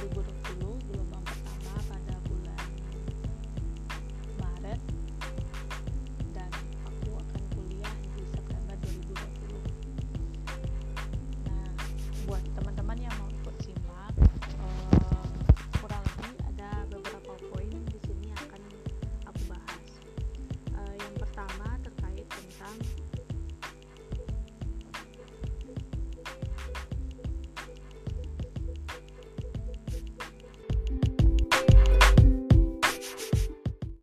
그룹으로.